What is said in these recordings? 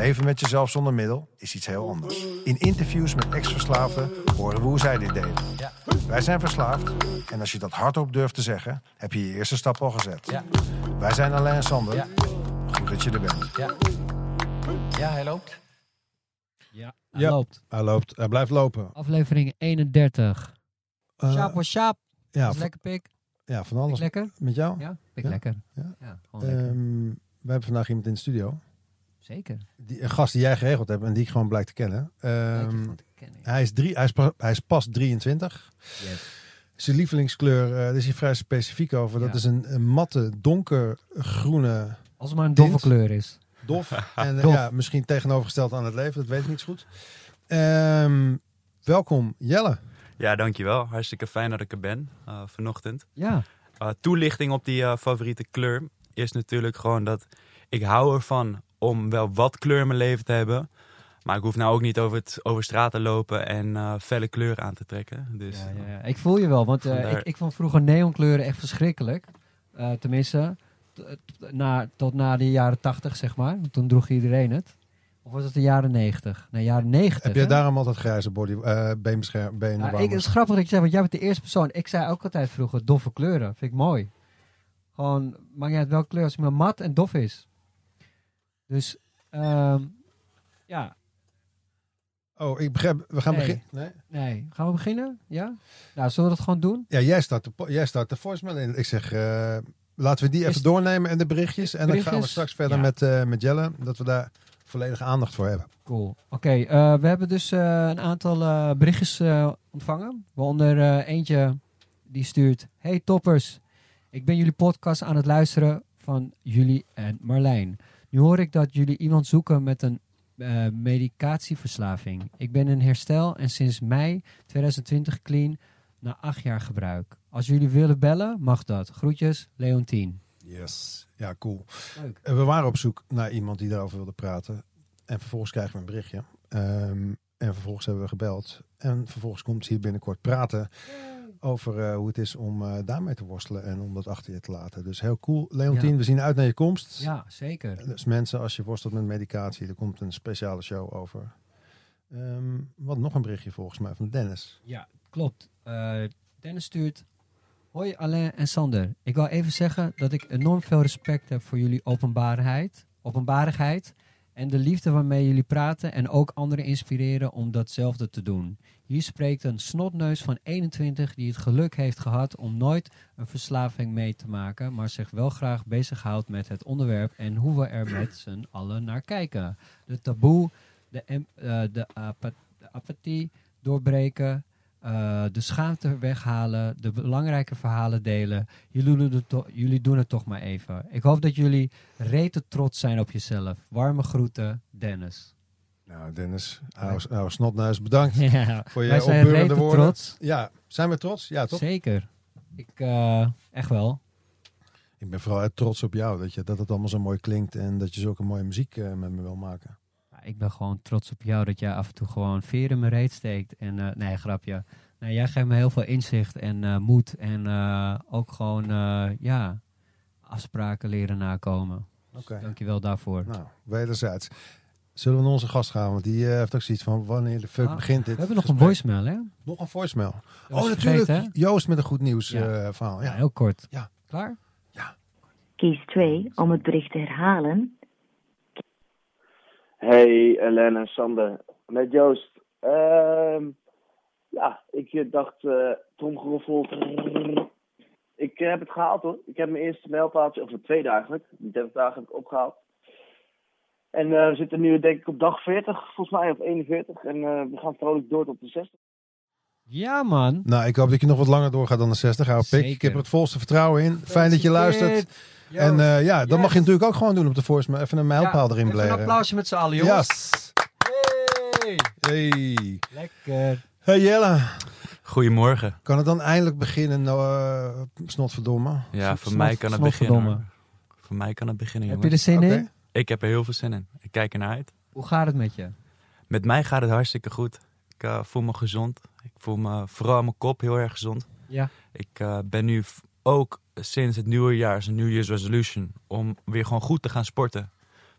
leven met jezelf zonder middel is iets heel anders. In interviews met ex-verslaafden horen we hoe zij dit deden. Ja. Wij zijn verslaafd en als je dat hardop durft te zeggen, heb je je eerste stap al gezet. Ja. Wij zijn Alain en Sander. Ja. Goed dat je er bent. Ja. Ja, hij loopt. Ja, hij Ja. loopt. Hij loopt, hij blijft lopen. Aflevering 31. Eh, Sjaap was sjaap. ja, lekker pik. ja, van Pik alles. lekker? Met jou? Ja, pik Ja. lekker. Ja. gewoon lekker. Ehm, we hebben vandaag iemand in de studio. Zeker. Die, een gast die jij geregeld hebt en die ik gewoon blijk te kennen. Ehm, te kennen. hij, is drie, hij, is pas, hij is pas 23. Yes. Zijn lievelingskleur, eh daar is hij vrij specifiek over. Dat Ja. is een, een matte, donkergroene Als het maar een doffe Tint. kleur is. dof. En eh, Dof. ja, misschien tegenovergesteld aan het leven, dat weet ik niet zo goed. Ehm, welkom, Jelle. Ja, dankjewel. Hartstikke fijn dat ik er ben eh, vanochtend. Ja. Eh, toelichting op die eh, favoriete kleur is natuurlijk gewoon dat ik hou ervan om wel wat kleur in mijn leven te hebben. Maar ik hoef nou ook niet over, het, over straat te lopen en eh, felle kleuren aan te trekken. Dus Ja, ja, ja. Ik voel je wel, want eh, ik, ik vond vroeger neonkleuren echt verschrikkelijk. Eh, tenminste, na, tot na de jaren 80, zeg maar. Want Toen droeg iedereen het. Of was het de jaren 90? Nee, jaren 90. Heb jij daarom altijd grijze body, eh beenbescherm, benen? Ik, het is grappig dat je zegt, want jij bent de eerste persoon. Ik zei ook altijd vroeger doffe kleuren. Vind ik mooi. Gewoon, maakt niet uit welke kleur, als het maar mat en dof is. Dus, ehm, ja, Oh, ik begrijp. We gaan Nee. beginnen. Nee? nee. Gaan we beginnen? Ja? Nou, zullen we dat gewoon doen? Ja, jij start de, jij start de voicemail in. Ik zeg, eh, laten we die Is- even doornemen en de berichtjes. En dan gaan we straks verder Ja. met, eh, met Jelle. Dat we daar volledige aandacht voor hebben. Cool. Oké, eh, we hebben dus een aantal berichtjes ontvangen. Waaronder eentje die stuurt... Hey toppers, ik ben jullie podcast aan het luisteren van jullie en Marlijn. Nu hoor ik dat jullie iemand zoeken met een eh, medicatieverslaving. Ik ben in herstel en sinds mei 2020 clean na acht jaar gebruik. Als jullie willen bellen, mag dat. Groetjes, Leontien. Yes. Ja, cool. Leuk. Eh, we waren op zoek naar iemand die daarover wilde praten. En vervolgens krijgen we een berichtje. Ehm, en vervolgens hebben we gebeld. En vervolgens komt ze hier binnenkort praten over eh, hoe het is om eh, daarmee te worstelen en om dat achter je te laten. Dus heel cool. Leontien, Ja. we zien uit naar je komst. Ja, zeker. Dus mensen, als je worstelt met medicatie, er komt een speciale show over. Ehm, wat nog een berichtje volgens mij van Dennis. Ja, klopt. Eh, Dennis stuurt. Hoi Alain en Sander. Ik wil even zeggen dat ik enorm veel respect heb voor jullie openbaarheid, openbarigheid en de liefde waarmee jullie praten en ook anderen inspireren om datzelfde te doen. Hier spreekt een snotneus van 21 die het geluk heeft gehad om nooit een verslaving mee te maken, maar zich wel graag bezighoudt met het onderwerp en hoe we er met z'n allen naar kijken. De taboe, de, apa- de apathie doorbreken, eh, de schaamte weghalen, de belangrijke verhalen delen. Jullie doen, het to- jullie doen het toch maar even. Ik hoop dat jullie rete trots zijn op jezelf. Warme groeten, Dennis. Nou, Dennis, oude, snotneus, bedankt Ja, voor je opbeurende woorden. trots. Ja, zijn we trots? Ja, toch? Zeker. Ik, eh, echt wel. Ik ben vooral trots op jou, dat, je, dat het allemaal zo mooi klinkt en dat je zulke mooie muziek eh, met me wil maken. Ja, ik ben gewoon trots op jou dat jij af en toe gewoon veer in mijn reet steekt. En eh, nee, grapje. Nee, jij geeft me heel veel inzicht en eh, moed. En eh, ook gewoon, eh, ja, afspraken leren nakomen. Oké. Dankjewel daarvoor. Nou, wederzijds. Zullen we naar onze gast gaan? Want die eh, heeft ook zoiets van, wanneer de fuck Ah, begint dit We hebben nog een voicemail, hè? Nog een voicemail. Oh, natuurlijk. hè? Joost met een goed nieuws Ja. eh, verhaal. Ja, Ja. heel kort. Ja. Klaar? Kies 2 om het bericht te herhalen. Hey, Ellen en Sander. Met Joost. Ehm, ja, ik eh, dacht, eh tromgeroffel. Ik eh, heb het gehaald hoor. Ik heb mijn eerste mijlpaaltje, of mijn tweede eigenlijk. Die 30 dagen heb ik opgehaald. En eh, we zitten nu denk ik op dag 40, volgens mij, of 41. En we gaan vrolijk door tot de 60. Ja, man. Nou, ik hoop dat je nog wat langer doorgaat dan de 60, oude pik. Ik heb er het volste vertrouwen in. Fijn dat je luistert. En eh, ja, dat Yes. mag je natuurlijk ook gewoon doen op de voicemail. Even een mijlpaal Ja, erin even blaren. een applausje met z'n allen, jongens. Yes. Hey. Hey. Lekker. Hey Jelle. Goedemorgen. Kan het dan eindelijk beginnen, uh, snotverdomme? Ja, voor mij kan het beginnen. Voor mij kan het beginnen, Heb je er zin in? Ik heb er heel veel zin in. Ik kijk ernaar uit. Hoe gaat het met je? Met mij gaat het hartstikke goed. Ik eh, voel me gezond. Ik voel me vooral mijn kop heel erg gezond. Ja. Ik eh, ben nu ook sinds het nieuwe jaar, is een New Year's resolution, om weer gewoon goed te gaan sporten.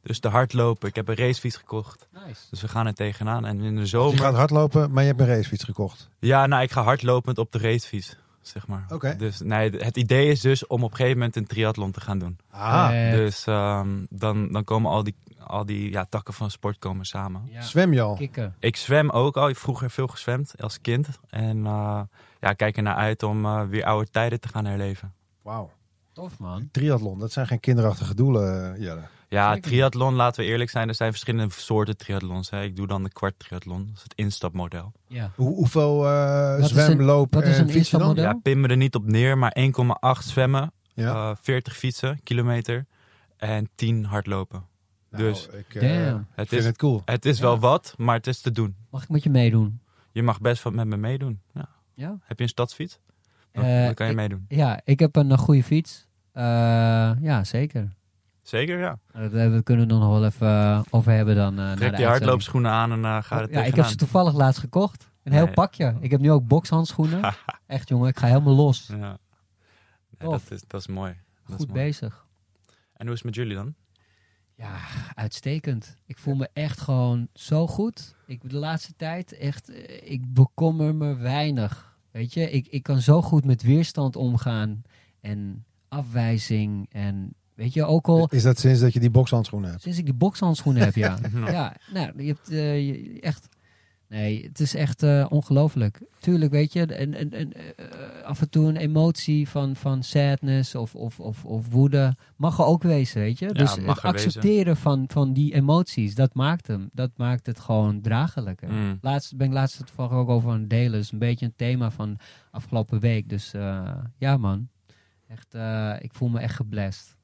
Dus te hardlopen. Ik heb een racefiets gekocht. Nice. Dus we gaan er tegenaan. En in de Je zomer... gaat hardlopen, maar je hebt een racefiets gekocht. Ja, nou, ik ga hardlopend op de racefiets, zeg maar. Oké. Dus nee, het idee is dus om op een gegeven moment een triathlon te gaan doen. Ah, Dus ehm, dan, dan komen al die, al die ja, takken van sport komen samen. ja. zwem je al? Kikken. Ik zwem ook al. Ik heb vroeger veel gezwemd als kind. En eh, ja, ik kijk er naar uit om eh, weer oude tijden te gaan herleven. Wauw. Tof man. Triathlon, dat zijn geen kinderachtige doelen, eh, Jelle. Ja, triathlon, laten we eerlijk zijn. Er zijn verschillende soorten triathlons. Hè. Ik doe dan de kwart triathlon. Dat is het instapmodel. Ja. Hoe, hoeveel eh is zwem, een- loop wat is en een fiets je dan? instapmodel? Ja, pin me er niet op neer, maar 1,8 zwemmen, Ja. eh, 40 fietsen, kilometer en 10 hardlopen. Nou, dus ik eh, het vind is, het cool. het is Ja. wel wat, maar het is te doen. Mag ik met je meedoen? Je mag best wat met me meedoen. Ja. Ja. Heb je een stadsfiets? Dan, Eh, dan kan je ik- meedoen. Ja, ik heb een, eh, goede fiets. Eh, ja, zeker. Zeker, ja. We kunnen we het nog wel even over hebben dan. eh, de Trek je hardloopschoenen aan en eh ga er Ja, ik heb ze toevallig laatst gekocht. Een heel Nee. pakje. Ik heb nu ook bokshandschoenen. Echt jongen, ik ga helemaal los. Ja. Nee, dat, is, dat is mooi. Dat is Goed mooi. bezig. En hoe is het met jullie dan? Ja, uitstekend. Ik voel me echt gewoon zo goed. Ik de laatste tijd echt, eh, ik bekommer me weinig. Weet je, ik, ik kan zo goed met weerstand omgaan en afwijzing en weet je, ook al Is dat sinds dat je die bokshandschoenen hebt? sinds ik die bokshandschoenen heb, ja. ja, nou, je hebt eh, je- echt, nee, het is echt eh, ongelooflijk. Tuurlijk, weet je, en, en, en, eh, af en toe een emotie van, van sadness of, of, of, of woede mag er ook wezen, weet je. Ja, dus mag het er wezen. accepteren van, van die emoties, dat maakt hem, dat maakt het gewoon draaglijker. Mm. Laatst ben ik laatst toevallig ook over aan het delen. Is een beetje een thema van afgelopen week. Dus eh, ja, man. Echt, ik voel me echt geblest.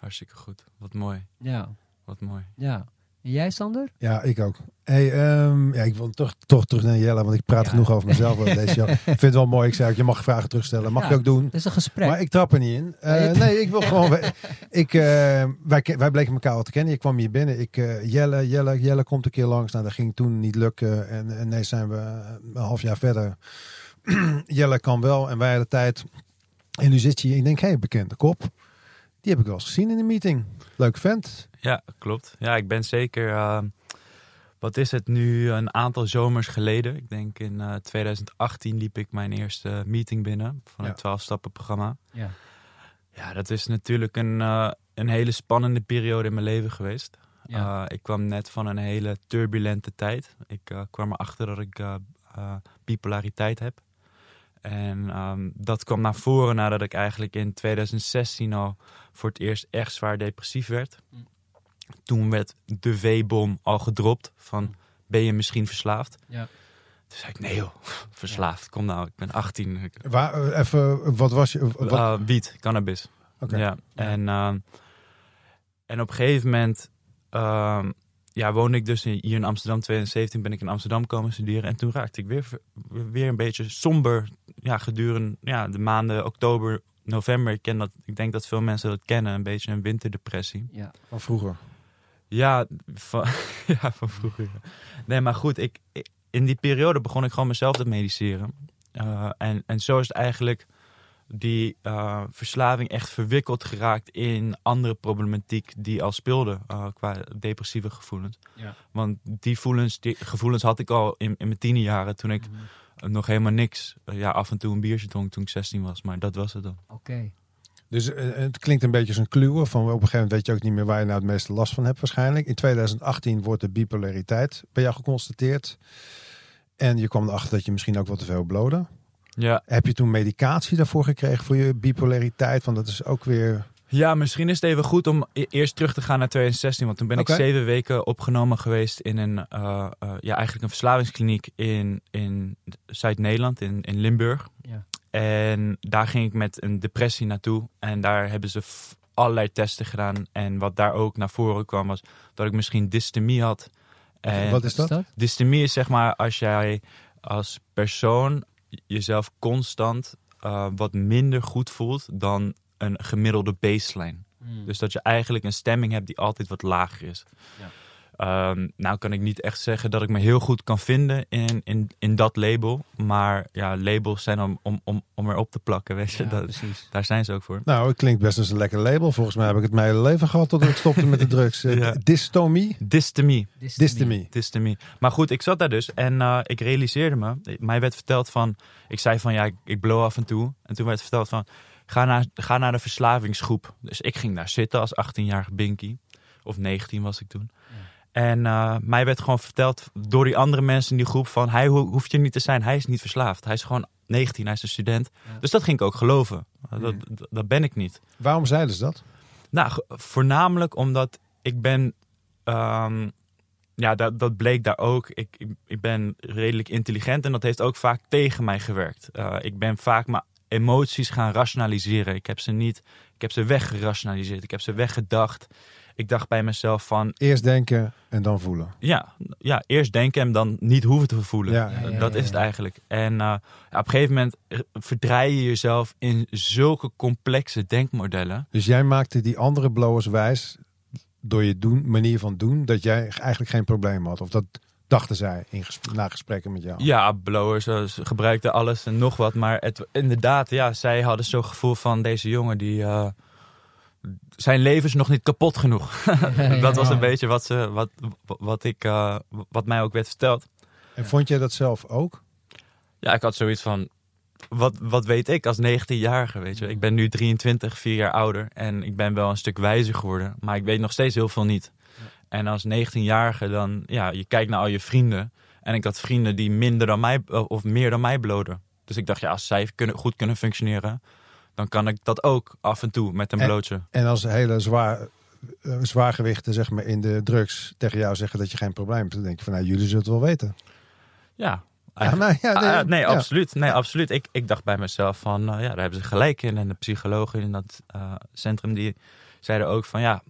Hartstikke goed. Wat mooi. Ja, Wat mooi. ja. En jij, Sander? Ja, ik ook. Hey, ehm, ja, ik wil toch, toch terug naar Jelle, want ik praat Ja. genoeg over mezelf. wel Deze show. Ik vind het wel mooi. Ik zei ook, je mag vragen terugstellen. Mag Ja. je ook doen. Het is een gesprek. Maar ik trap er niet in. Eh, nee, ik wil gewoon. ik, eh, wij, wij bleken elkaar al te kennen. Je kwam hier binnen. Ik, eh, Jelle, Jelle, Jelle komt een keer langs. Nou, dat ging toen niet lukken. En, en nee, zijn we een half jaar verder. Jelle kan wel. En wij hadden tijd. En nu zit je hier. Ik denk, hé, hey, bekende kop. Die heb ik wel eens gezien in de meeting. Leuk vent. Ja, klopt. Ja, ik ben zeker. eh, wat is het nu? Een aantal zomers geleden. Ik denk in eh, 2018 liep ik mijn eerste meeting binnen van Ja. het 12-stappen-programma. Ja. Ja, dat is natuurlijk een, eh, een hele spannende periode in mijn leven geweest. Ja. Eh, ik kwam net van een hele turbulente tijd. Ik eh, kwam erachter dat ik eh, eh, bipolariteit heb. En ehm, dat kwam naar voren nadat ik eigenlijk in 2016 al voor het eerst echt zwaar depressief werd. Mm. Toen werd de V-bom al gedropt van ben je misschien verslaafd? Ja. Toen zei ik nee joh, verslaafd. Kom nou, ik ben 18. Ik- Waar, eh, even, wat was je? Wat, eh, wiet, cannabis. Oké. Ja, en, ehm, en op een gegeven moment ehm, ja, woonde ik dus in- hier in Amsterdam. 2017 ben ik in Amsterdam komen studeren. En toen raakte ik weer, weer een beetje somber ja, gedurende ja, de maanden oktober, november. Ik, ken dat, ik denk dat veel mensen dat kennen, een beetje een winterdepressie. ja. Van vroeger. Ja, van, ja, van vroeger. Nee, maar goed, ik, ik- in die periode begon ik gewoon mezelf te mediceren. Eh, en, en zo is het eigenlijk die eh, verslaving echt verwikkeld geraakt in andere problematiek die al speelde eh, qua depressieve gevoelens. Ja. Want die, voelens, die gevoelens had ik al in, in mijn tienerjaren toen ik Mhm. nog helemaal niks, eh, ja, af en toe een biertje dronk toen ik 16 was. Maar dat was het dan. Oké. Dus het klinkt een beetje als een kluwe. Van op een gegeven moment weet je ook niet meer waar je nou het meeste last van hebt waarschijnlijk. In 2018 wordt de bipolariteit bij jou geconstateerd. En je kwam erachter dat je misschien ook wat te veel blode. Ja, Heb je toen medicatie daarvoor gekregen voor je bipolariteit? Want dat is ook weer... Ja, misschien is het even goed om e- eerst terug te gaan naar 2016. Want toen ben ik zeven weken opgenomen geweest in een, eh, eh, ja, eigenlijk een verslavingskliniek in, in Zuid-Nederland, in, in Limburg. Ja. En daar ging ik met een depressie naartoe. En daar hebben ze allerlei testen gedaan. En wat daar ook naar voren kwam was dat ik misschien dystemie had. En wat is dat? dystemie is zeg maar als jij als persoon jezelf constant eh, wat minder goed voelt dan een gemiddelde baseline. Hmm. Dus dat je eigenlijk een stemming hebt die altijd wat lager is. Ja. Ehm, nou kan ik niet echt zeggen dat ik me heel goed kan vinden in, in, in dat label. Maar ja, labels zijn om, om, om, om erop te plakken, weet je. Ja, dat, precies. daar zijn ze ook voor. Nou, het klinkt best als een lekker label. Volgens mij heb ik het mijn hele leven gehad tot ik stopte met de drugs. Eh, Ja. Dystomie? Dystemie. Dystomie. Dystemie. Maar goed, ik zat daar dus en eh, ik realiseerde me. Mij werd verteld van... Ik zei van ja, ik, ik blow af en toe. En toen werd verteld van... Ga naar, ga naar de verslavingsgroep. Dus ik ging daar zitten als 18-jarige Binky. Of 19 was ik toen. En eh, mij werd gewoon verteld door die andere mensen in die groep van... Hij ho- hoeft je niet te zijn, hij is niet verslaafd. Hij is gewoon 19, hij is een student. Ja. Dus dat ging ik ook geloven. Dat, dat, dat ben ik niet. Waarom zeiden ze dat? Nou, voornamelijk omdat ik ben. ehm, ja, dat, dat bleek daar ook. Ik, ik, ik ben redelijk intelligent en dat heeft ook vaak tegen mij gewerkt. Eh, ik ben vaak mijn emoties gaan rationaliseren. Ik heb ze niet. Ik heb ze weggerationaliseerd. Ik heb ze weggedacht. Ik dacht bij mezelf van. Eerst denken en dan voelen. Ja, ja eerst denken en dan niet hoeven te voelen. Ja, Ja, ja, dat ja, is het eigenlijk. En eh, ja, op een gegeven moment eh, verdraai je jezelf in zulke complexe denkmodellen. Dus jij maakte die andere blowers wijs door je doen, manier van doen, dat jij eigenlijk geen probleem had. Of dat dachten zij in na gesprekken met jou. Ja, blowers eh, ze gebruikten alles en nog wat. Maar het, inderdaad, ja, zij hadden zo'n gevoel van deze jongen die... eh, zijn leven is nog niet kapot genoeg. dat was een beetje wat, ze, wat, wat, ik, eh, wat mij ook werd verteld. En vond jij dat zelf ook? Ja, ik had zoiets van... Wat, wat weet ik als 19-jarige, weet je? Ik ben nu 23, vier jaar ouder. En ik ben wel een stuk wijzer geworden. Maar ik weet nog steeds heel veel niet. En als 19-jarige dan... Ja, je kijkt naar al je vrienden. En ik had vrienden die minder dan mij... Of meer dan mij bloden. Dus ik dacht, ja, als zij kunnen, goed kunnen functioneren... Dan kan ik dat ook af en toe met een En- blootje. En als hele zwaar, eh, zwaargewichten zeg maar, in de drugs tegen jou zeggen dat je geen probleem hebt, dan denk je van nou, jullie zullen het wel weten. Ja, Ja, maar, ja, Ah, nee, nee, ja. absoluut. Nee, absoluut. Ik, ik dacht bij mezelf van, eh, ja, daar hebben ze gelijk in. En de psychologen in dat eh, centrum die zeiden ook van, ja,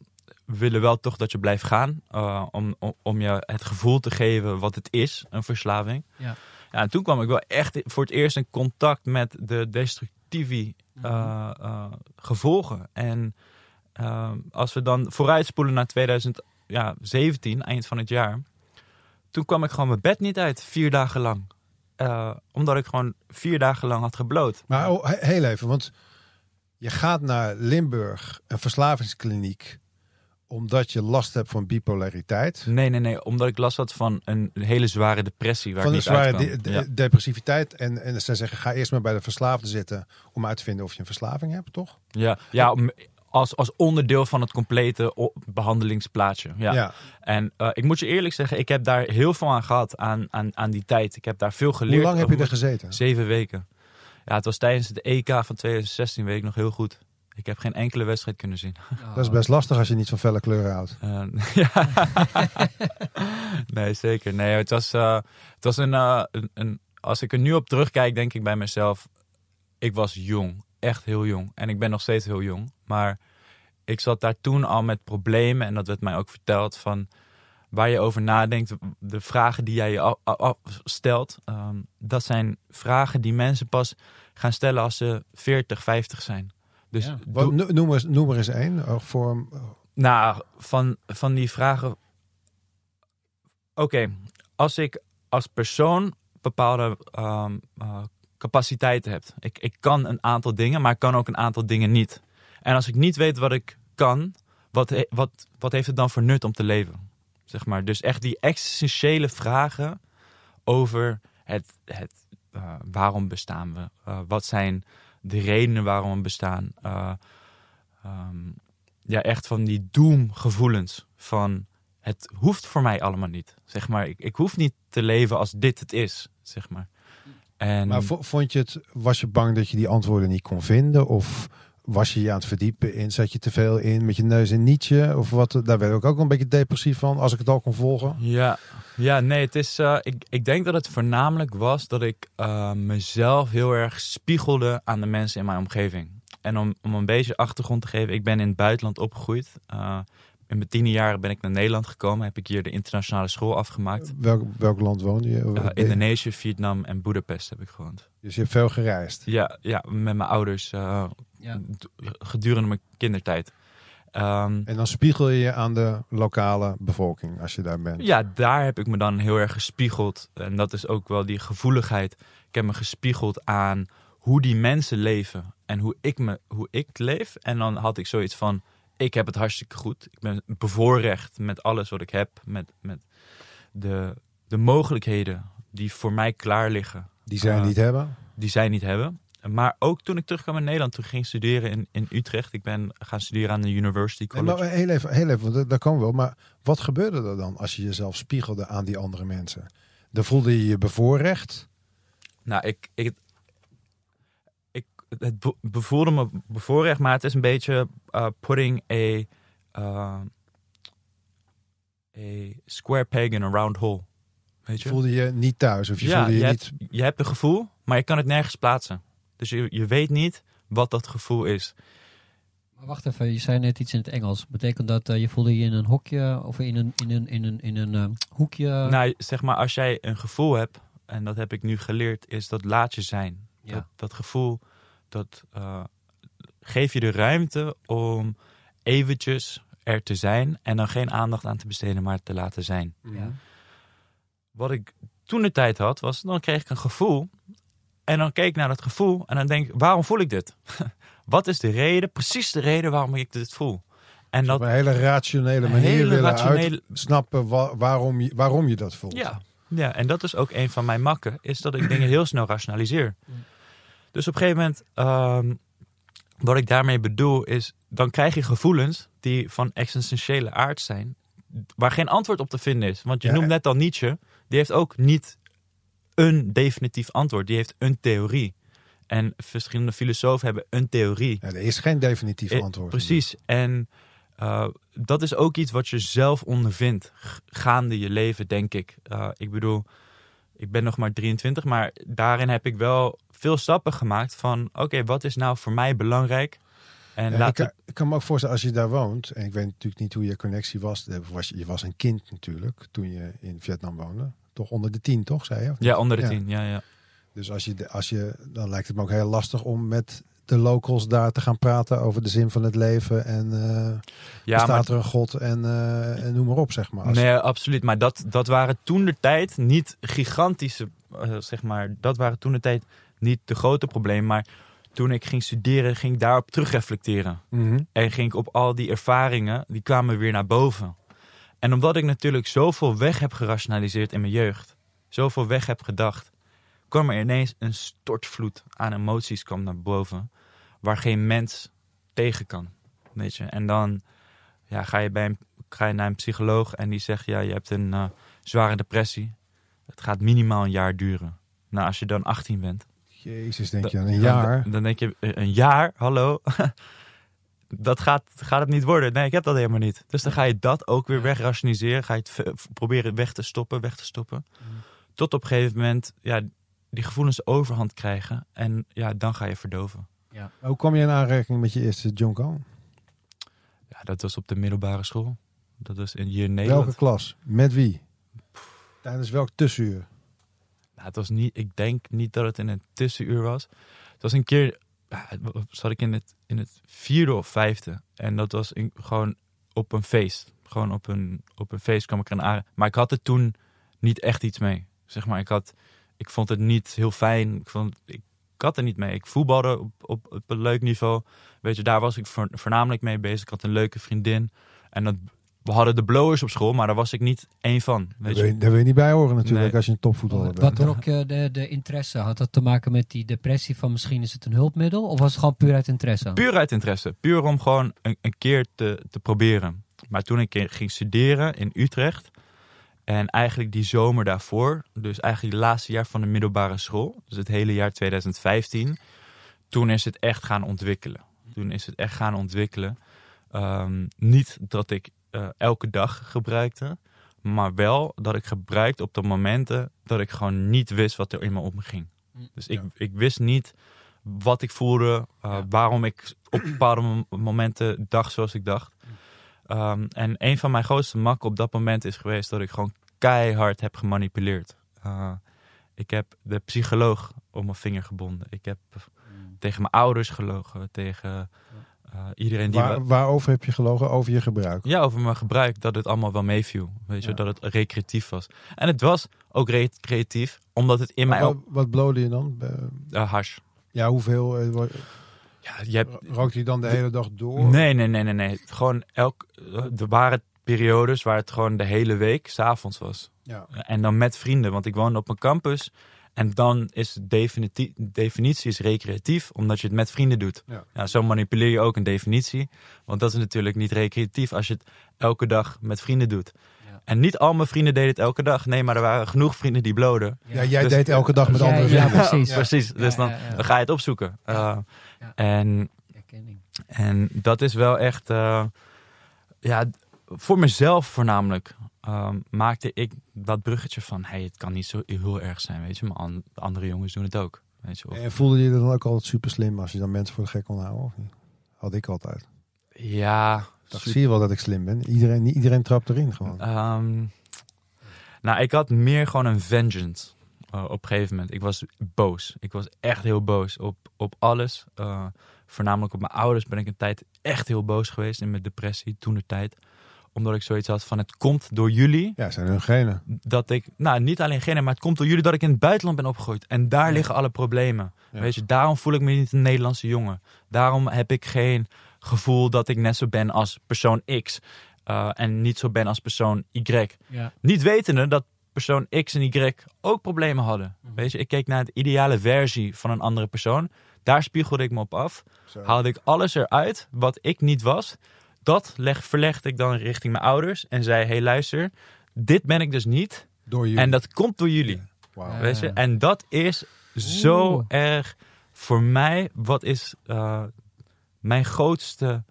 we willen wel toch dat je blijft gaan. eh, om, om, om je het gevoel te geven wat het is, een verslaving. Ja. Ja, en toen kwam ik wel echt voor het eerst in contact met de destructieve eh, eh, gevolgen. En eh, als we dan vooruitspoelen naar 2017, eind van het jaar. Toen kwam ik gewoon mijn bed niet uit, vier dagen lang. Eh, omdat ik gewoon vier dagen lang had gebloot. Maar oh, he- heel even, want je gaat naar Limburg, een verslavingskliniek, omdat je last hebt van bipolariteit. Nee, nee, nee. Omdat ik last had van een hele zware depressie. Waar Van een niet zware de- de- Ja. depressiviteit. En, en zij zeggen, ga eerst maar bij de verslaafde zitten om uit te vinden of je een verslaving hebt, toch? Ja, ja om- als, als onderdeel van het complete behandelingsplaatje. Ja. En eh, ik moet je eerlijk zeggen, ik heb daar heel veel aan gehad aan, aan, aan die tijd. Ik heb daar veel geleerd. Hoe lang heb je er gezeten? Zeven weken. Ja, het was tijdens het EK van 2016, weet ik nog heel goed. Ik heb geen enkele wedstrijd kunnen zien. Dat is best lastig als je niet van felle kleuren houdt. Eh, ja. nee, zeker. Nee, het was, eh, het was een, eh, een, een. Als ik er nu op terugkijk, denk ik bij mezelf. Ik was jong. Echt heel jong. En ik ben nog steeds heel jong. Maar ik zat daar toen al met problemen. En dat werd mij ook verteld van. Waar je over nadenkt, de vragen die jij je a- a- a- stelt, ehm, dat zijn vragen die mensen pas gaan stellen als ze 40, 50 zijn. Dus Ja. Wat, noem, er, noem er eens één. eh, Voor, nou, van, van die vragen. Oké, als ik als persoon bepaalde ehm, eh, capaciteiten heb. Ik, ik kan een aantal dingen, maar ik kan ook een aantal dingen niet. En als ik niet weet wat ik kan, wat, he- wat, wat heeft het dan voor nut om te leven? Zeg maar. Dus echt die existentiële vragen over het, het, eh, waarom bestaan we? Eh, wat zijn de redenen waarom we bestaan? Eh, ehm, ja, echt van die doemgevoelens. Van het hoeft voor mij allemaal niet. Zeg maar, ik, ik hoef niet te leven als dit het is. Zeg maar. En maar vo- vond je het, was je bang dat je die antwoorden niet kon vinden? Of was je je aan het verdiepen in? Zat je te veel in met je neus in Nietzsche? Of wat? Daar werd ik ook een beetje depressief van, als ik het al kon volgen. Ja, ja nee, het is. eh, ik, ik denk dat het voornamelijk was dat ik eh, mezelf heel erg spiegelde aan de mensen in mijn omgeving. En om, om een beetje achtergrond te geven, ik ben in het buitenland opgegroeid. eh, in mijn tiende jaren ben ik naar Nederland gekomen. Heb ik hier de internationale school afgemaakt. Welk, welk land woonde je? Uh, Indonesië, Vietnam en Budapest heb ik gewoond. Dus je hebt veel gereisd? Ja, ja met mijn ouders uh, ja. gedurende mijn kindertijd. Um, en dan spiegel je je aan de lokale bevolking als je daar bent? Ja, daar heb ik me dan heel erg gespiegeld. En dat is ook wel die gevoeligheid. Ik heb me gespiegeld aan hoe die mensen leven en hoe ik, me, hoe ik leef. En dan had ik zoiets van, ik heb het hartstikke goed. Ik ben bevoorrecht met alles wat ik heb. Met, met de, de mogelijkheden die voor mij klaar liggen. Die zij uh, niet hebben? Die zij niet hebben. Maar ook toen ik terugkwam in Nederland, toen ging studeren in, in Utrecht. Ik ben gaan studeren aan de University College. Nee, maar heel even, heel even want daar komen we wel. Maar wat gebeurde er dan als je jezelf spiegelde aan die andere mensen? Dan voelde je je bevoorrecht? Nou, ik, ik, ik, het bevoelde me bevoorrecht, maar het is een beetje uh, putting a, uh, a square peg in a round hole. Weet je? Voelde je niet thuis? Of je ja, voelde je, je niet... Hebt, je hebt een gevoel, maar je kan het nergens plaatsen. Dus je, je weet niet wat dat gevoel is. Maar wacht even, je zei net iets in het Engels. Betekent dat uh, je voelde je in een hokje of in een, in een, in een, in een uh, hoekje? Nou, zeg maar, als jij een gevoel hebt, en dat heb ik nu geleerd, is dat laat je zijn. Ja. Dat, dat gevoel, dat uh, geef je de ruimte om eventjes er te zijn en dan geen aandacht aan te besteden, maar te laten zijn. Ja. Wat ik toen de tijd had, was dan kreeg ik een gevoel en dan keek ik naar dat gevoel en dan denk ik, waarom voel ik dit? Wat is de reden, precies de reden waarom ik dit voel? En Dus dat op een hele rationele manier hele willen rationele- wa- waarom, je, waarom je dat voelt. Ja, ja, en dat is ook een van mijn makken, is dat ik dingen heel snel rationaliseer. Dus op een gegeven moment, ehm, wat ik daarmee bedoel, is dan krijg je gevoelens die van existentiële aard zijn, waar geen antwoord op te vinden is. Want je Ja. noemt net al Nietzsche, die heeft ook niet een definitief antwoord, die heeft een theorie. En verschillende filosofen hebben een theorie. Ja, er is geen definitief Eh, antwoord. Precies. En eh, dat is ook iets wat je zelf ondervindt gaande je leven, denk ik. Eh, ik bedoel, ik ben nog maar 23, maar daarin heb ik wel veel stappen gemaakt van... oké, wat is nou voor mij belangrijk? En Ja, laat ik, kan- het- ik kan me ook voorstellen, als je daar woont, en ik weet natuurlijk niet hoe je connectie was. was je, je was een kind natuurlijk toen je in Vietnam woonde. Toch onder de tien, toch, zei je? Of ja, onder de Ja. tien. Ja, ja. Dus als je, als je, dan lijkt het me ook heel lastig om met de locals daar te gaan praten over de zin van het leven. En eh ja maar, er een God en, eh, en noem maar op, zeg maar. Als- nee, absoluut. Maar dat, dat waren toen de tijd niet gigantische, eh, zeg maar... dat waren toen de tijd niet de grote problemen. Maar toen ik ging studeren, ging ik daarop terugreflecteren. Mhm. En ging ik op al die ervaringen, die kwamen weer naar boven. En omdat ik natuurlijk zoveel weg heb gerationaliseerd in mijn jeugd, zoveel weg heb gedacht, kwam er ineens een stortvloed aan emoties kwam naar boven, waar geen mens tegen kan. Weet je? En dan ja, ga, je bij een, ga je naar een psycholoog en die zegt, ja, je hebt een eh, zware depressie. Het gaat minimaal een jaar duren. Nou, als je dan 18 bent, Jezus, denk je dan- aan een dan- jaar. Dan, denk je, eh, een jaar, hallo. dat gaat, gaat het niet worden. Nee, ik heb dat helemaal niet. Dus dan ga je dat ook weer wegrationaliseren. Ga je het proberen weg te stoppen, weg te stoppen. Tot op een gegeven moment ja, die gevoelens overhand krijgen. En ja, dan ga je verdoven. Hoe kwam je in aanraking met je eerste John Cone? Ja, dat was op de middelbare school. Dat was in, hier in Nederland. Welke klas? Met wie? Tijdens welk tussenuur? Nou, het was niet, ik denk niet dat het in een tussenuur was. Het was een keer, ja, zat ik in het, in het vierde of vijfde. En dat was gewoon op een feest. Gewoon op een, op een feest kwam ik er aan. Maar ik had er toen niet echt iets mee. Zeg maar, ik, had, ik vond het niet heel fijn. Ik, vond, ik, had er niet mee. Ik voetbalde op, op, op een leuk niveau. Weet je, daar was ik voor- voornamelijk mee bezig. Ik had een leuke vriendin. En dat, we hadden de blowers op school, maar daar was ik niet één van. Daar Weet wil, je. daar wil je niet bij horen natuurlijk Nee. als je een topvoetballer Wat bent. trok je de, de interesse? Had dat te maken met die depressie van misschien is het een hulpmiddel? Of was het gewoon puur uit interesse? Puur uit interesse. Puur om gewoon een, een keer te, te proberen. Maar toen ik ging studeren in Utrecht. En eigenlijk die zomer daarvoor. Dus eigenlijk het laatste jaar van de middelbare school. Dus het hele jaar 2015. Toen is het echt gaan ontwikkelen. Toen is het echt gaan ontwikkelen. Ehm, niet dat ik eh, elke dag gebruikte. Maar wel dat ik gebruikte op de momenten dat ik gewoon niet wist wat er in me omging. Dus ik, ik wist niet wat ik voelde, uh, Ja. waarom ik op bepaalde mom- momenten dacht zoals ik dacht. Ehm, en een van mijn grootste makken op dat moment is geweest dat ik gewoon keihard heb gemanipuleerd. Uh, ik heb de psycholoog op mijn vinger gebonden. Ik heb tegen mijn ouders gelogen, tegen iedereen die... Waar, waarover heb je gelogen? Over je gebruik? Ja, over mijn gebruik, dat het allemaal wel meeviel. Weet je, Ja. dat het recreatief was. En het was ook recreatief, omdat het in mij wat, wat blode je dan? Eh, Uh, hash. Ja, hoeveel? eh, wa- Ja, je hebt, Rookt hij dan de hele dag door? Nee, nee, nee, nee, nee. Gewoon elk. Er waren periodes waar het gewoon de hele week s'avonds was. Ja. En dan met vrienden, want ik woonde op een campus. En dan is de definiti- definitie is recreatief, omdat je het met vrienden doet. Ja. zo manipuleer je ook een definitie. Want dat is natuurlijk niet recreatief als je het elke dag met vrienden doet. Ja. En niet al mijn vrienden deden het elke dag. Nee, maar er waren genoeg vrienden die bloden. Ja, jij Dus- deed elke dag met Ja, andere ja, vrienden. precies. Precies. Dus Ja, dan, ja, ja. dan ga je het opzoeken. Ja. Uh, Ja. En en dat is wel echt, eh, ja, voor mezelf voornamelijk ehm, maakte ik dat bruggetje van, hey, het kan niet zo heel erg zijn, weet je, maar an- de andere jongens doen het ook, weet je. Of, En voelde je dan ook altijd super slim als je dan mensen voor de gek kon houden? Of niet? Had ik altijd. ja, super- zie je wel dat ik slim ben? Iedereen, niet iedereen trapt erin gewoon. ehm, nou, ik had meer gewoon een vengeance eh, op een gegeven moment. Ik was boos. Ik was echt heel boos op, op alles. Eh, voornamelijk op mijn ouders ben ik een tijd echt heel boos geweest in mijn depressie, toen de tijd. Omdat ik zoiets had van, het komt door jullie. Ja, zijn hun genen. dat ik, nou niet alleen genen, maar het komt door jullie dat ik in het buitenland ben opgegroeid. En daar liggen alle problemen. Ja. Weet je, daarom voel ik me niet een Nederlandse jongen. Daarom heb ik geen gevoel dat ik net zo ben als persoon X. eh, en niet zo ben als persoon Y. Ja. Niet wetende dat persoon X en Y ook problemen hadden. Mhm. Weet je, ik keek naar de ideale versie van een andere persoon. Daar spiegelde ik me op af. Zo. Haalde ik alles eruit wat ik niet was. Dat leg, verlegde ik dan richting mijn ouders. En zei, hey luister, dit ben ik dus niet. Door je. En dat komt door jullie. Weet je? En dat is zo Oeh. erg voor mij. Wat is eh, mijn grootste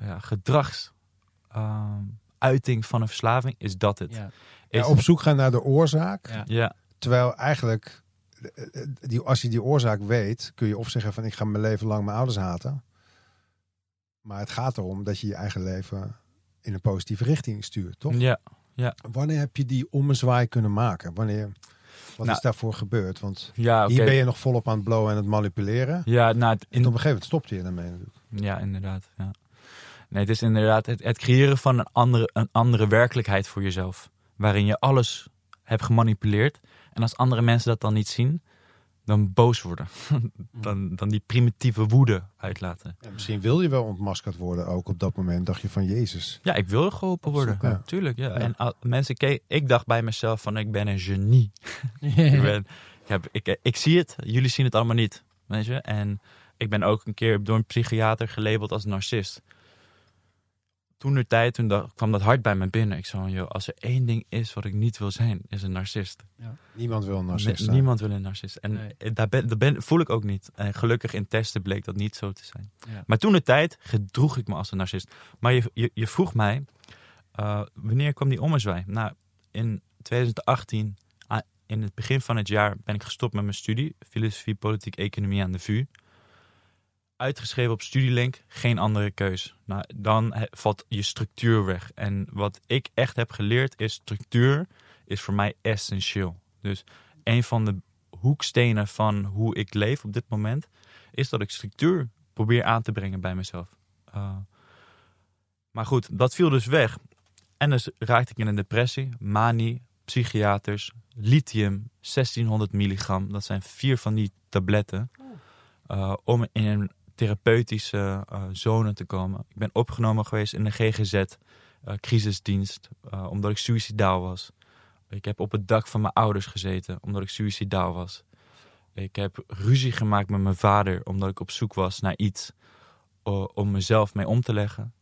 ja, gedragsuiting van een verslaving? Is dat het? Ja. Is, Ja, op zoek gaan naar de oorzaak. Ja. ja, Terwijl eigenlijk, eh, eh, die, als je die oorzaak weet, kun je of zeggen van ik ga mijn leven lang mijn ouders haten. Maar het gaat erom dat je je eigen leven in een positieve richting stuurt, toch? ja. Wanneer heb je die ommezwaai kunnen maken? Wanneer, wat Nou, is daarvoor gebeurd? Want Ja, hier ben je nog volop aan het blowen en het manipuleren. Ja, nou, het- En in, op een gegeven moment stopte je daarmee natuurlijk. ja, inderdaad. Ja. Nee, het is inderdaad het, het creëren van een andere, een andere werkelijkheid voor jezelf. Waarin je alles hebt gemanipuleerd. En als andere mensen dat dan niet zien, dan boos worden. dan, dan die primitieve woede uitlaten. En misschien wil je wel ontmaskerd worden ook op dat moment. Dacht je van Jezus. Ja, ik wil geholpen worden. Ja. Tuurlijk, ja. Ja. En al- mensen ik dacht bij mezelf van ik ben een genie. ik, ben, ik, heb, ik, ik zie het, jullie zien het allemaal niet. Weet je? En ik ben ook een keer door een psychiater gelabeld als narcist. Toen de tijd, toen dacht- kwam dat hard bij me binnen. Ik zei van, joh, als er één ding is wat ik niet wil zijn, is een narcist. Niemand wil een narcist zijn. Niemand wil een narcist. En Nee. eh, daar, ben, daar ben, voel ik ook niet. En gelukkig in testen bleek dat niet zo te zijn. Ja. Maar toen de tijd gedroeg ik me als een narcist. Maar je, je, je vroeg mij, eh, wanneer kwam die ommezwaai? Nou, in 2018, ah, in het begin van het jaar, ben ik gestopt met mijn studie. Filosofie, politiek, economie aan de VU. Uitgeschreven op Studielink, geen andere keus. Nou, dan valt je structuur weg. En wat ik echt heb geleerd is, structuur is voor mij essentieel. Dus een van de hoekstenen van hoe ik leef op dit moment, is dat ik structuur probeer aan te brengen bij mezelf. Uh, maar goed, dat viel dus weg. En dus raakte ik in een depressie, manie, psychiaters, lithium, 1600 milligram. Dat zijn vier van die tabletten. Uh, om in een therapeutische uh, zone te komen. Ik ben opgenomen geweest in de GGZ, uh, crisisdienst, uh, omdat ik suicidaal was. Ik heb op het dak van mijn ouders gezeten, omdat ik suicidaal was. Ik heb ruzie gemaakt met mijn vader, omdat ik op zoek was naar iets om mezelf mee om te leggen.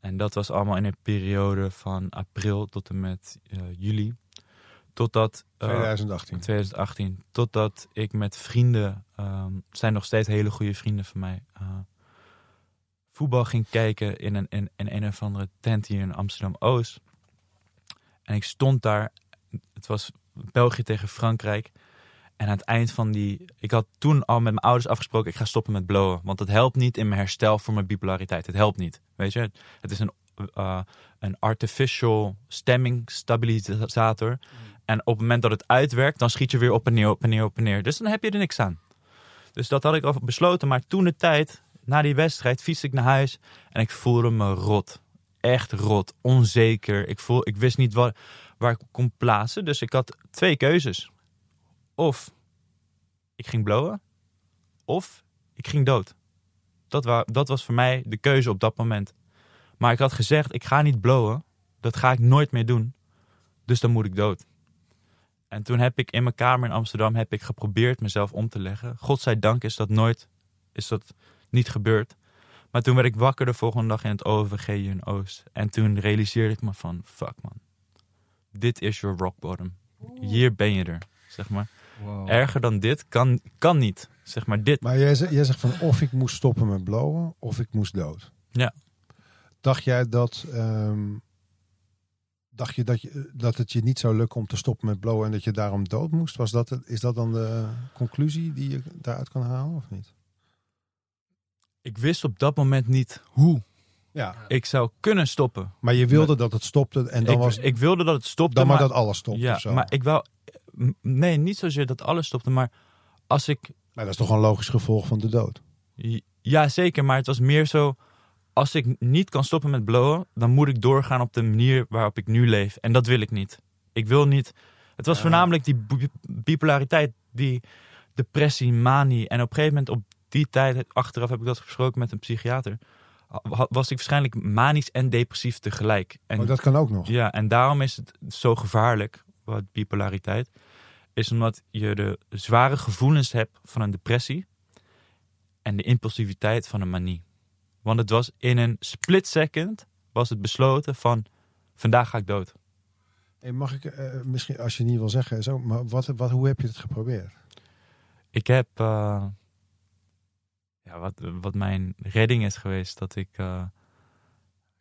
En dat was allemaal in een periode van april tot en met juli. Totdat, uh, 2018. 2018. Totdat ik met vrienden, um, zijn nog steeds hele goede vrienden van mij, uh, voetbal ging kijken in een, in, in een of andere tent hier in Amsterdam-Oost. En ik stond daar, het was België tegen Frankrijk. En aan het eind van die. Ik had toen al met mijn ouders afgesproken: ik ga stoppen met blowen. Want het helpt niet in mijn herstel voor mijn bipolariteit. Het helpt niet. Weet je, het is een eh, een artificial stemmingstabilisator. En op het moment dat het uitwerkt, dan schiet je weer op en neer, op en neer, op en neer. Dus dan heb je er niks aan. Dus dat had ik al besloten. Maar toen de tijd, na die wedstrijd, fiets ik naar huis en ik voelde me rot. Echt rot, onzeker. Ik, voel, ik wist niet wat, waar ik kon plaatsen. Dus ik had twee keuzes. Of ik ging blowen, of ik ging dood. Dat, dat was voor mij de keuze op dat moment. Maar ik had gezegd, ik ga niet blowen. Dat ga ik nooit meer doen. Dus dan moet ik dood. En toen heb ik in mijn kamer in Amsterdam heb ik geprobeerd mezelf om te leggen. Godzijdank is dat nooit, is dat niet gebeurd. Maar toen werd ik wakker de volgende dag in het OVG in Oost. En toen realiseerde ik me van, fuck man. Dit is your rock bottom. Hier ben je er, zeg maar. Wow. Erger dan dit kan, kan niet. Zeg maar dit. Maar jij, jij zegt van of ik moest stoppen met blowen of ik moest dood. Ja. Dacht jij dat, ehm, dacht je dat, je dat het je niet zou lukken om te stoppen met blowen en dat je daarom dood moest? Was dat, is dat dan de conclusie die je daaruit kan halen of niet? Ik wist op dat moment niet hoe Ja. ik zou kunnen stoppen. Maar je wilde dat het stopte en dan ik, was ik wilde dat het stopte. dan maar maar dat alles stopte ja, of zo. maar ik wou. Nee, niet zozeer dat alles stopte. Maar als ik Maar dat is toch een logisch gevolg van de dood. Ja, zeker. Maar het was meer zo. Als ik niet kan stoppen met blowen, dan moet ik doorgaan op de manier waarop ik nu leef. En dat wil ik niet. Ik wil niet. Het was voornamelijk die bi- bipolariteit, die depressie, manie. En op een gegeven moment, op die tijd, achteraf heb ik dat gesproken met een psychiater. Was ik waarschijnlijk manisch en depressief tegelijk. En oh, dat kan ook nog. ja, en daarom is het zo gevaarlijk, wat bipolariteit. Is omdat je de zware gevoelens hebt van een depressie en de impulsiviteit van een manie. Want het was in een split second was het besloten van vandaag ga ik dood. Hey, mag ik eh, misschien, als je niet wil zeggen, zo, maar wat, wat, hoe heb je het geprobeerd? Ik heb, eh, ja, wat, wat mijn redding is geweest, dat ik, eh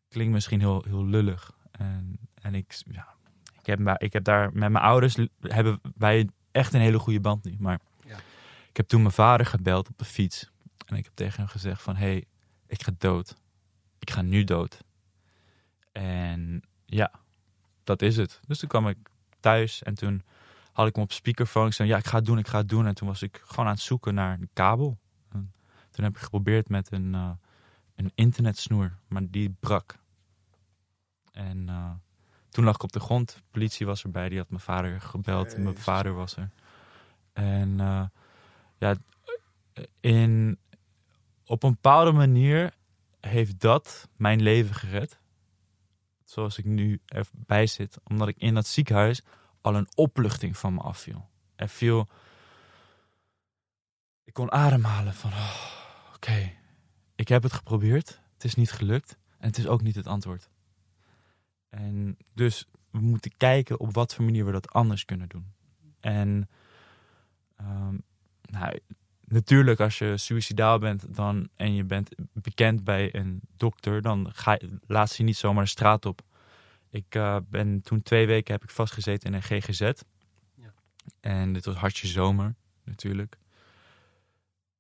klinkt misschien heel, heel lullig. En, en ik, ja, ik, heb, maar- ik heb daar met mijn ouders, hebben wij echt een hele goede band nu. Maar Ja. ik heb toen mijn vader gebeld op de fiets. En ik heb tegen hem gezegd van, hé, hey, ik ga dood. Ik ga nu dood. En ja, dat is het. Dus toen kwam ik thuis en toen had ik hem op speakerphone. Ik zei, ja, ik ga het doen, ik ga het doen. En toen was ik gewoon aan het zoeken naar een kabel. En toen heb ik geprobeerd met een, eh, een internetsnoer, maar die brak. En eh, toen lag ik op de grond. De politie was erbij, die had mijn vader gebeld. Mijn vader was er. En eh, ja, in, op een bepaalde manier heeft dat mijn leven gered. Zoals ik nu erbij zit. Omdat ik in dat ziekenhuis al een opluchting van me afviel. Er viel... Ik kon ademhalen van... oh, Oké, ik heb het geprobeerd. Het is niet gelukt. En het is ook niet het antwoord. En dus we moeten kijken op wat voor manier we dat anders kunnen doen. En ehm, nou, natuurlijk als je suicidaal bent dan, en je bent bekend bij een dokter... dan ga je, laat ze je niet zomaar de straat op. Ik eh, ben toen twee weken heb ik vastgezeten in een GGZ. Ja. En dit was hartje zomer, natuurlijk.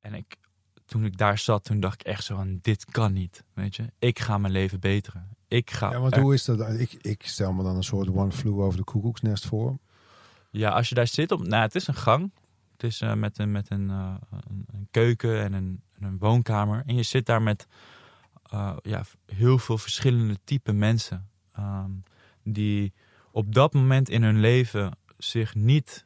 En ik, toen ik daar zat, toen dacht ik echt zo van, dit kan niet, weet je. Ik ga mijn leven beteren. Ik ga... Ja, want er- hoe is dat? Ik, ik stel me dan een soort one flew over de koekoeksnest voor. Ja, als je daar zit op... Nou, het is een gang. Het is eh, met, een, met een, eh, een, een keuken en een, en een woonkamer. En je zit daar met eh, ja, heel veel verschillende type mensen. ehm, die op dat moment in hun leven zich niet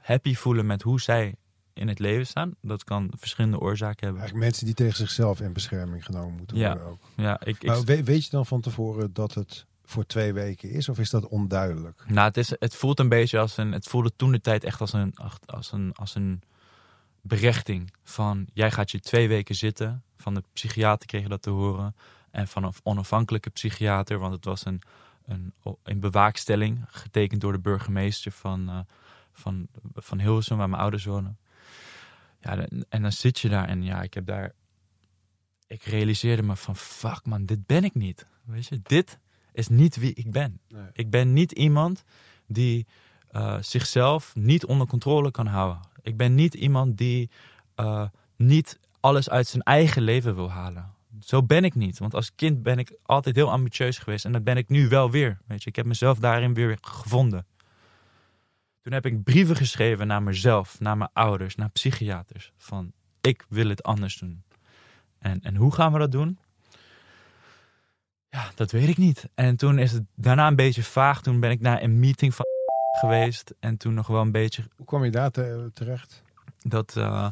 happy voelen met hoe zij in het leven staan. Dat kan verschillende oorzaken hebben. Eigenlijk mensen die tegen zichzelf in bescherming genomen moeten Ja. worden ook. Ja, ik, ik, Maar weet, weet je dan van tevoren dat het voor twee weken is? Of is dat onduidelijk? Nou, het, is, het voelt een beetje als een. Het voelde toen de tijd echt als een, als een, als een berechting. Van jij gaat je twee weken zitten. Van de psychiater kreeg je dat te horen. En van een onafhankelijke psychiater. Want het was een, een, een bewaakstelling. Getekend door de burgemeester van, eh, van, van Hilversum, waar mijn ouders wonen. Ja, de- en dan zit je daar. En ja, ik heb daar. Ik realiseerde me van fuck man, dit ben ik niet. Weet je, dit is niet wie ik ben. Nee. Ik ben niet iemand die eh, zichzelf niet onder controle kan houden. Ik ben niet iemand die eh, niet alles uit zijn eigen leven wil halen. zo ben ik niet. Want als kind ben ik altijd heel ambitieus geweest. En dat ben ik nu wel weer. Weet je, ik heb mezelf daarin weer gevonden. Toen heb ik brieven geschreven naar mezelf, naar mijn ouders, naar psychiaters. Van, ik wil het anders doen. En, en hoe gaan we dat doen? Ja, dat weet ik niet. En toen is het daarna een beetje vaag. Toen ben ik naar een meeting van geweest. En toen nog wel een beetje Hoe kwam je daar te- terecht? dat eh,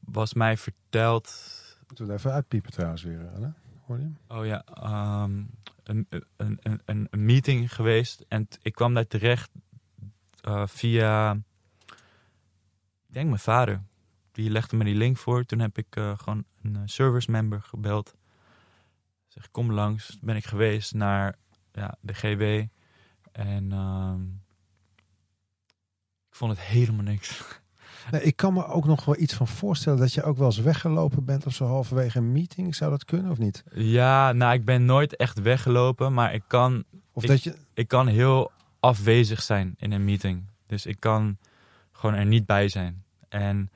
was mij verteld. Moeten we even uitpiepen trouwens weer, hè? Hoor je? Oh ja, ehm, een, een, een, een, meeting geweest. En ik kwam daar terecht eh, via, ik denk mijn vader. Die legde me die link voor. Toen heb ik eh, gewoon een service member gebeld. Zeg, kom langs. Ben ik geweest naar ja, de GW. En ehm, ik vond het helemaal niks. Nee, ik kan me ook nog wel iets van voorstellen dat je ook wel eens weggelopen bent of zo halverwege een meeting. Zou dat kunnen of niet? Ja, nou, ik ben nooit echt weggelopen, maar ik kan, Of Ik- dat je. ik kan heel afwezig zijn in een meeting. Dus ik kan gewoon er niet bij zijn. En,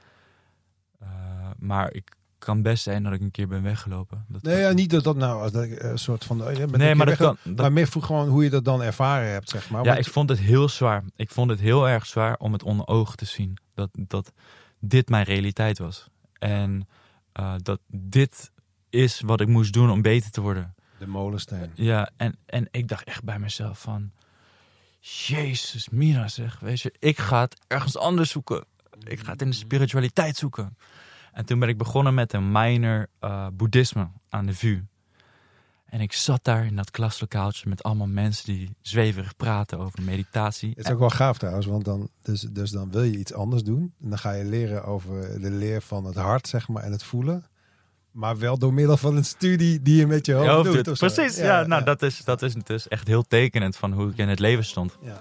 eh, maar ik kan best zijn dat ik een keer ben weggelopen. Dat Nee, ja, niet dat dat nou als dat, ik, eh, een soort van. eh, nee een maar keer dat wegge- kan. dat- Maar meer vroeg gewoon hoe je dat dan ervaren hebt, zeg maar. ja, Want- ik vond het heel zwaar. Ik vond het heel erg zwaar om het onder ogen te zien. Dat, dat dit mijn realiteit was. En eh, dat dit is wat ik moest doen om beter te worden. De molensteen. Ja, en, en ik dacht echt bij mezelf van... Jezus, Mira zeg, weet je, ik ga het ergens anders zoeken. Ik ga het in de spiritualiteit zoeken. En toen ben ik begonnen met een minor eh, boeddhisme aan de VU. En ik zat daar in dat klaslokaaltje met allemaal mensen die zweverig praten over meditatie. Het is ook wel gaaf trouwens, want dan, dus, dus dan wil je iets anders doen. En dan ga je leren over de leer van het hart, zeg maar, en het voelen. Maar wel door middel van een studie die je met je hoofd, Je hoofd doet. Precies, ja, nou Dat, is, dat is dus echt heel tekenend van hoe ik in het leven stond. Ja.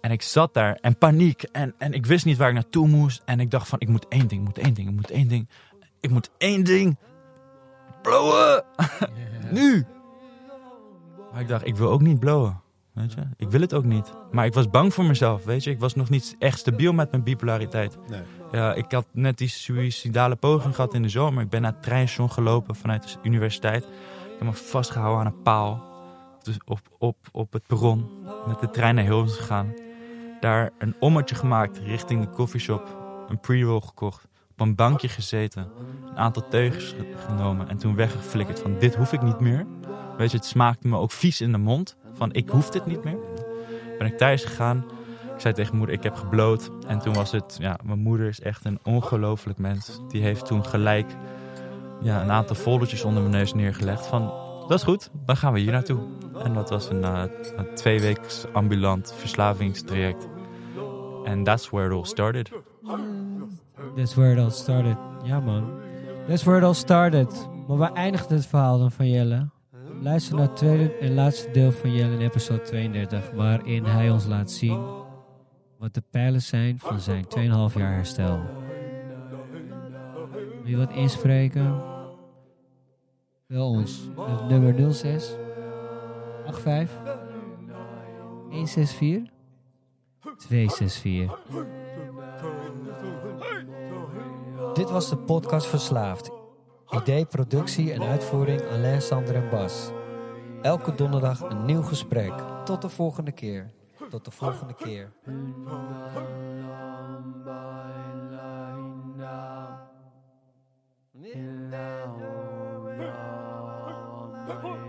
En ik zat daar en paniek en, en ik wist niet waar ik naartoe moest. En ik dacht van, ik moet één ding, ik moet één ding, ik moet één ding. Ik moet één ding. Blowen! nu! Maar ik dacht, ik wil ook niet blowen. Weet je? Ik wil het ook niet. Maar ik was bang voor mezelf, weet je. Ik was nog niet echt stabiel met mijn bipolariteit. Nee. Ja, ik had net die suïcidale poging gehad in de zomer. Ik ben naar het treinstation gelopen vanuit de universiteit. Ik heb me vastgehouden aan een paal. Dus op, op, op het perron. Met de trein naar Hilversum gegaan. Daar een ommetje gemaakt richting de koffieshop. Een pre-roll gekocht. Op een bankje gezeten. Een aantal teugels ge- genomen. En toen weggeflikkerd van dit hoef ik niet meer. Weet je, het smaakte me ook vies in de mond. Van ik hoef dit niet meer. Ben ik thuis gegaan. Ik zei tegen moeder, ik heb gebloot. En toen was het, ja, mijn moeder is echt een ongelooflijk mens. Die heeft toen gelijk ja, een aantal foldertjes onder mijn neus neergelegd. Van, dat is goed, dan gaan we hier naartoe. En dat was een, een twee weeks ambulant verslavingstraject. En that's where it all started. That's where it all started. Ja, man. That's where it all started. Maar waar eindigt het verhaal dan van Jelle? Luister naar het tweede en laatste deel van Jelle in episode 32, waarin hij ons laat zien wat de pijlen zijn van zijn 2,5 jaar herstel. Wil je wat inspreken? Wel ons. Het nummer 06 85 164 264. Dit was de podcast Verslaafd. Idee, productie en uitvoering Alain, Sander en Bas. Elke donderdag een nieuw gesprek. Tot de volgende keer. Tot de volgende keer. Now. but